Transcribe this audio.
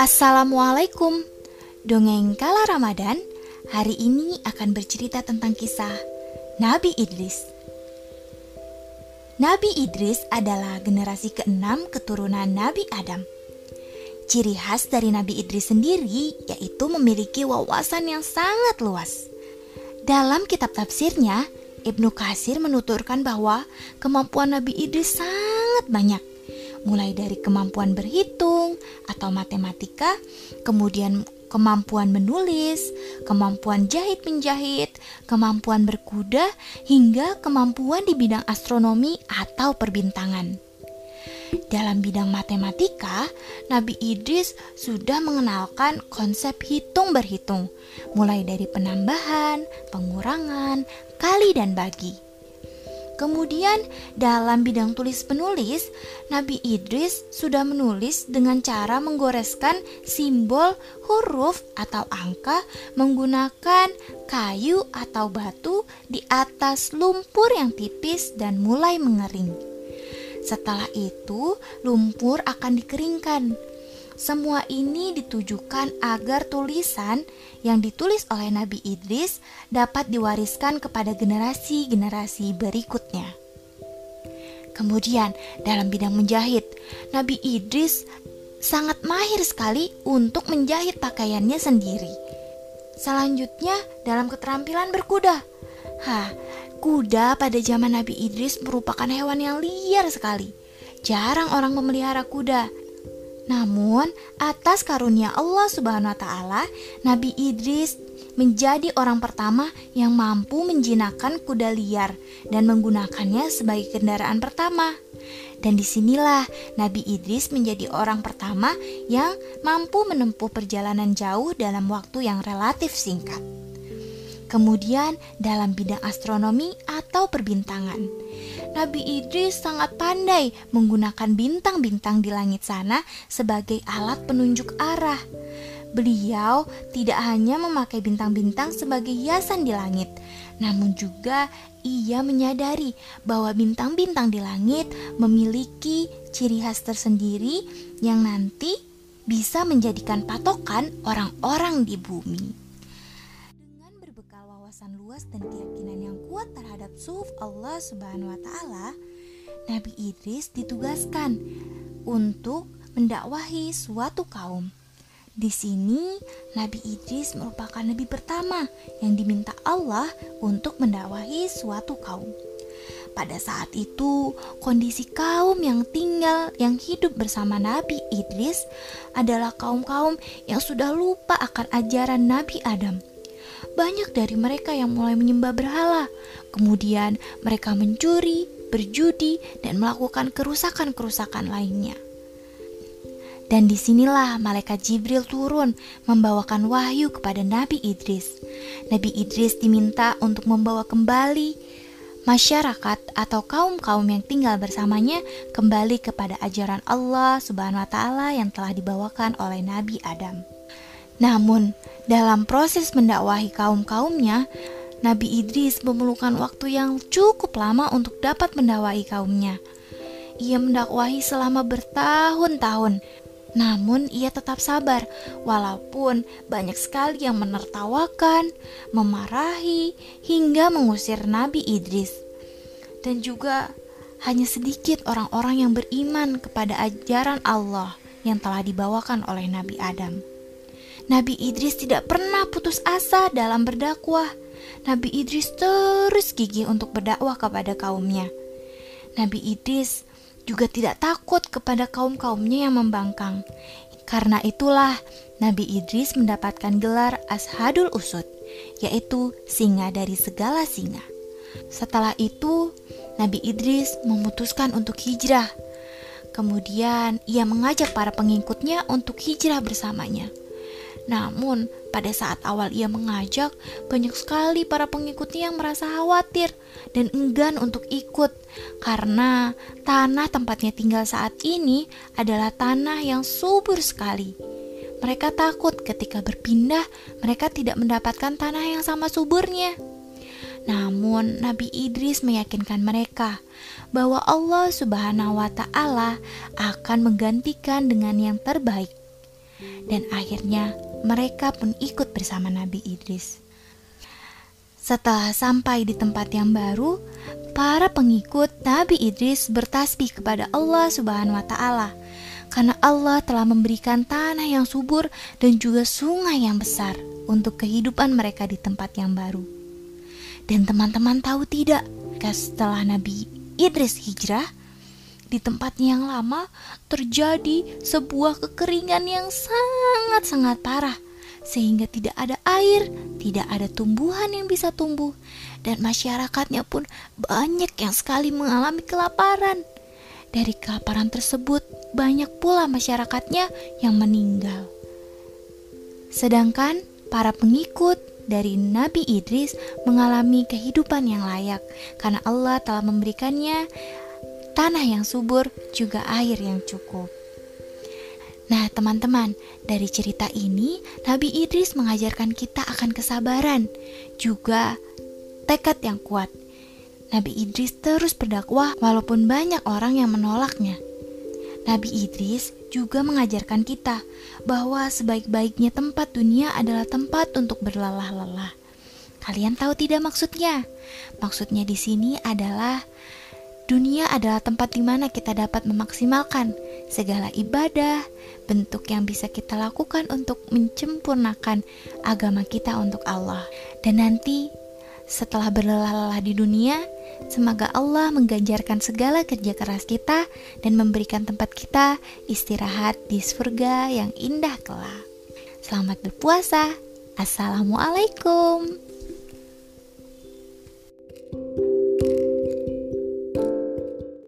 Assalamualaikum. Dongeng Kala Ramadan Hari ini akan bercerita tentang kisah Nabi Idris. Nabi Idris adalah generasi keenam keturunan Nabi Adam. Ciri khas dari Nabi Idris sendiri yaitu memiliki wawasan yang sangat luas. Dalam kitab tafsirnya, Ibnu Kasir menuturkan bahwa kemampuan Nabi Idris sangat banyak. Mulai dari kemampuan berhitung atau matematika, kemudian kemampuan menulis, kemampuan jahit-menjahit, kemampuan berkuda, hingga kemampuan di bidang astronomi atau perbintangan. Dalam bidang matematika, Nabi Idris sudah mengenalkan konsep hitung berhitung, mulai dari penambahan, pengurangan, kali dan bagi. Kemudian dalam bidang tulis penulis, Nabi Idris sudah menulis dengan cara menggoreskan simbol, huruf atau angka menggunakan kayu atau batu di atas lumpur yang tipis dan mulai mengering. Setelah itu, lumpur akan dikeringkan semua ini ditujukan agar tulisan yang ditulis oleh Nabi Idris dapat diwariskan kepada generasi-generasi berikutnya. Kemudian, dalam bidang menjahit, Nabi Idris sangat mahir sekali untuk menjahit pakaiannya sendiri. Selanjutnya, dalam keterampilan berkuda. Hah, kuda pada zaman Nabi Idris merupakan hewan yang liar sekali. Jarang orang memelihara kuda namun, atas karunia Allah Subhanahu wa taala, Nabi Idris menjadi orang pertama yang mampu menjinakkan kuda liar dan menggunakannya sebagai kendaraan pertama. Dan di sinilah Nabi Idris menjadi orang pertama yang mampu menempuh perjalanan jauh dalam waktu yang relatif singkat. Kemudian dalam bidang astronomi atau perbintangan. Nabi Idris sangat pandai menggunakan bintang-bintang di langit sana sebagai alat penunjuk arah. Beliau tidak hanya memakai bintang-bintang sebagai hiasan di langit, namun juga ia menyadari bahwa bintang-bintang di langit memiliki ciri khas tersendiri yang nanti bisa menjadikan patokan orang-orang di bumi wawasan luas dan keyakinan yang kuat terhadap suf Allah Subhanahu wa taala, Nabi Idris ditugaskan untuk mendakwahi suatu kaum. Di sini, Nabi Idris merupakan nabi pertama yang diminta Allah untuk mendakwahi suatu kaum. Pada saat itu, kondisi kaum yang tinggal yang hidup bersama Nabi Idris adalah kaum-kaum yang sudah lupa akan ajaran Nabi Adam banyak dari mereka yang mulai menyembah berhala. Kemudian mereka mencuri, berjudi, dan melakukan kerusakan-kerusakan lainnya. Dan di sinilah malaikat Jibril turun membawakan wahyu kepada Nabi Idris. Nabi Idris diminta untuk membawa kembali masyarakat atau kaum-kaum yang tinggal bersamanya kembali kepada ajaran Allah Subhanahu wa taala yang telah dibawakan oleh Nabi Adam. Namun, dalam proses mendakwahi kaum-kaumnya, Nabi Idris memerlukan waktu yang cukup lama untuk dapat mendakwahi kaumnya. Ia mendakwahi selama bertahun-tahun, namun ia tetap sabar walaupun banyak sekali yang menertawakan, memarahi, hingga mengusir Nabi Idris. Dan juga hanya sedikit orang-orang yang beriman kepada ajaran Allah yang telah dibawakan oleh Nabi Adam. Nabi Idris tidak pernah putus asa dalam berdakwah. Nabi Idris terus gigih untuk berdakwah kepada kaumnya. Nabi Idris juga tidak takut kepada kaum-kaumnya yang membangkang. Karena itulah Nabi Idris mendapatkan gelar Ashadul Usud, yaitu singa dari segala singa. Setelah itu, Nabi Idris memutuskan untuk hijrah. Kemudian ia mengajak para pengikutnya untuk hijrah bersamanya. Namun, pada saat awal ia mengajak, banyak sekali para pengikutnya yang merasa khawatir dan enggan untuk ikut karena tanah tempatnya tinggal saat ini adalah tanah yang subur sekali. Mereka takut ketika berpindah, mereka tidak mendapatkan tanah yang sama suburnya. Namun, Nabi Idris meyakinkan mereka bahwa Allah Subhanahu wa Ta'ala akan menggantikan dengan yang terbaik dan akhirnya mereka pun ikut bersama Nabi Idris. Setelah sampai di tempat yang baru, para pengikut Nabi Idris bertasbih kepada Allah Subhanahu wa taala karena Allah telah memberikan tanah yang subur dan juga sungai yang besar untuk kehidupan mereka di tempat yang baru. Dan teman-teman tahu tidak, setelah Nabi Idris hijrah, di tempatnya yang lama terjadi sebuah kekeringan yang sangat-sangat parah sehingga tidak ada air, tidak ada tumbuhan yang bisa tumbuh dan masyarakatnya pun banyak yang sekali mengalami kelaparan. Dari kelaparan tersebut, banyak pula masyarakatnya yang meninggal. Sedangkan para pengikut dari Nabi Idris mengalami kehidupan yang layak karena Allah telah memberikannya tanah yang subur, juga air yang cukup. Nah, teman-teman, dari cerita ini, Nabi Idris mengajarkan kita akan kesabaran, juga tekad yang kuat. Nabi Idris terus berdakwah walaupun banyak orang yang menolaknya. Nabi Idris juga mengajarkan kita bahwa sebaik-baiknya tempat dunia adalah tempat untuk berlelah-lelah. Kalian tahu tidak maksudnya? Maksudnya di sini adalah Dunia adalah tempat di mana kita dapat memaksimalkan segala ibadah, bentuk yang bisa kita lakukan untuk mencempurnakan agama kita untuk Allah. Dan nanti setelah berlelah-lelah di dunia, semoga Allah mengganjarkan segala kerja keras kita dan memberikan tempat kita istirahat di surga yang indah kelak. Selamat berpuasa. Assalamualaikum.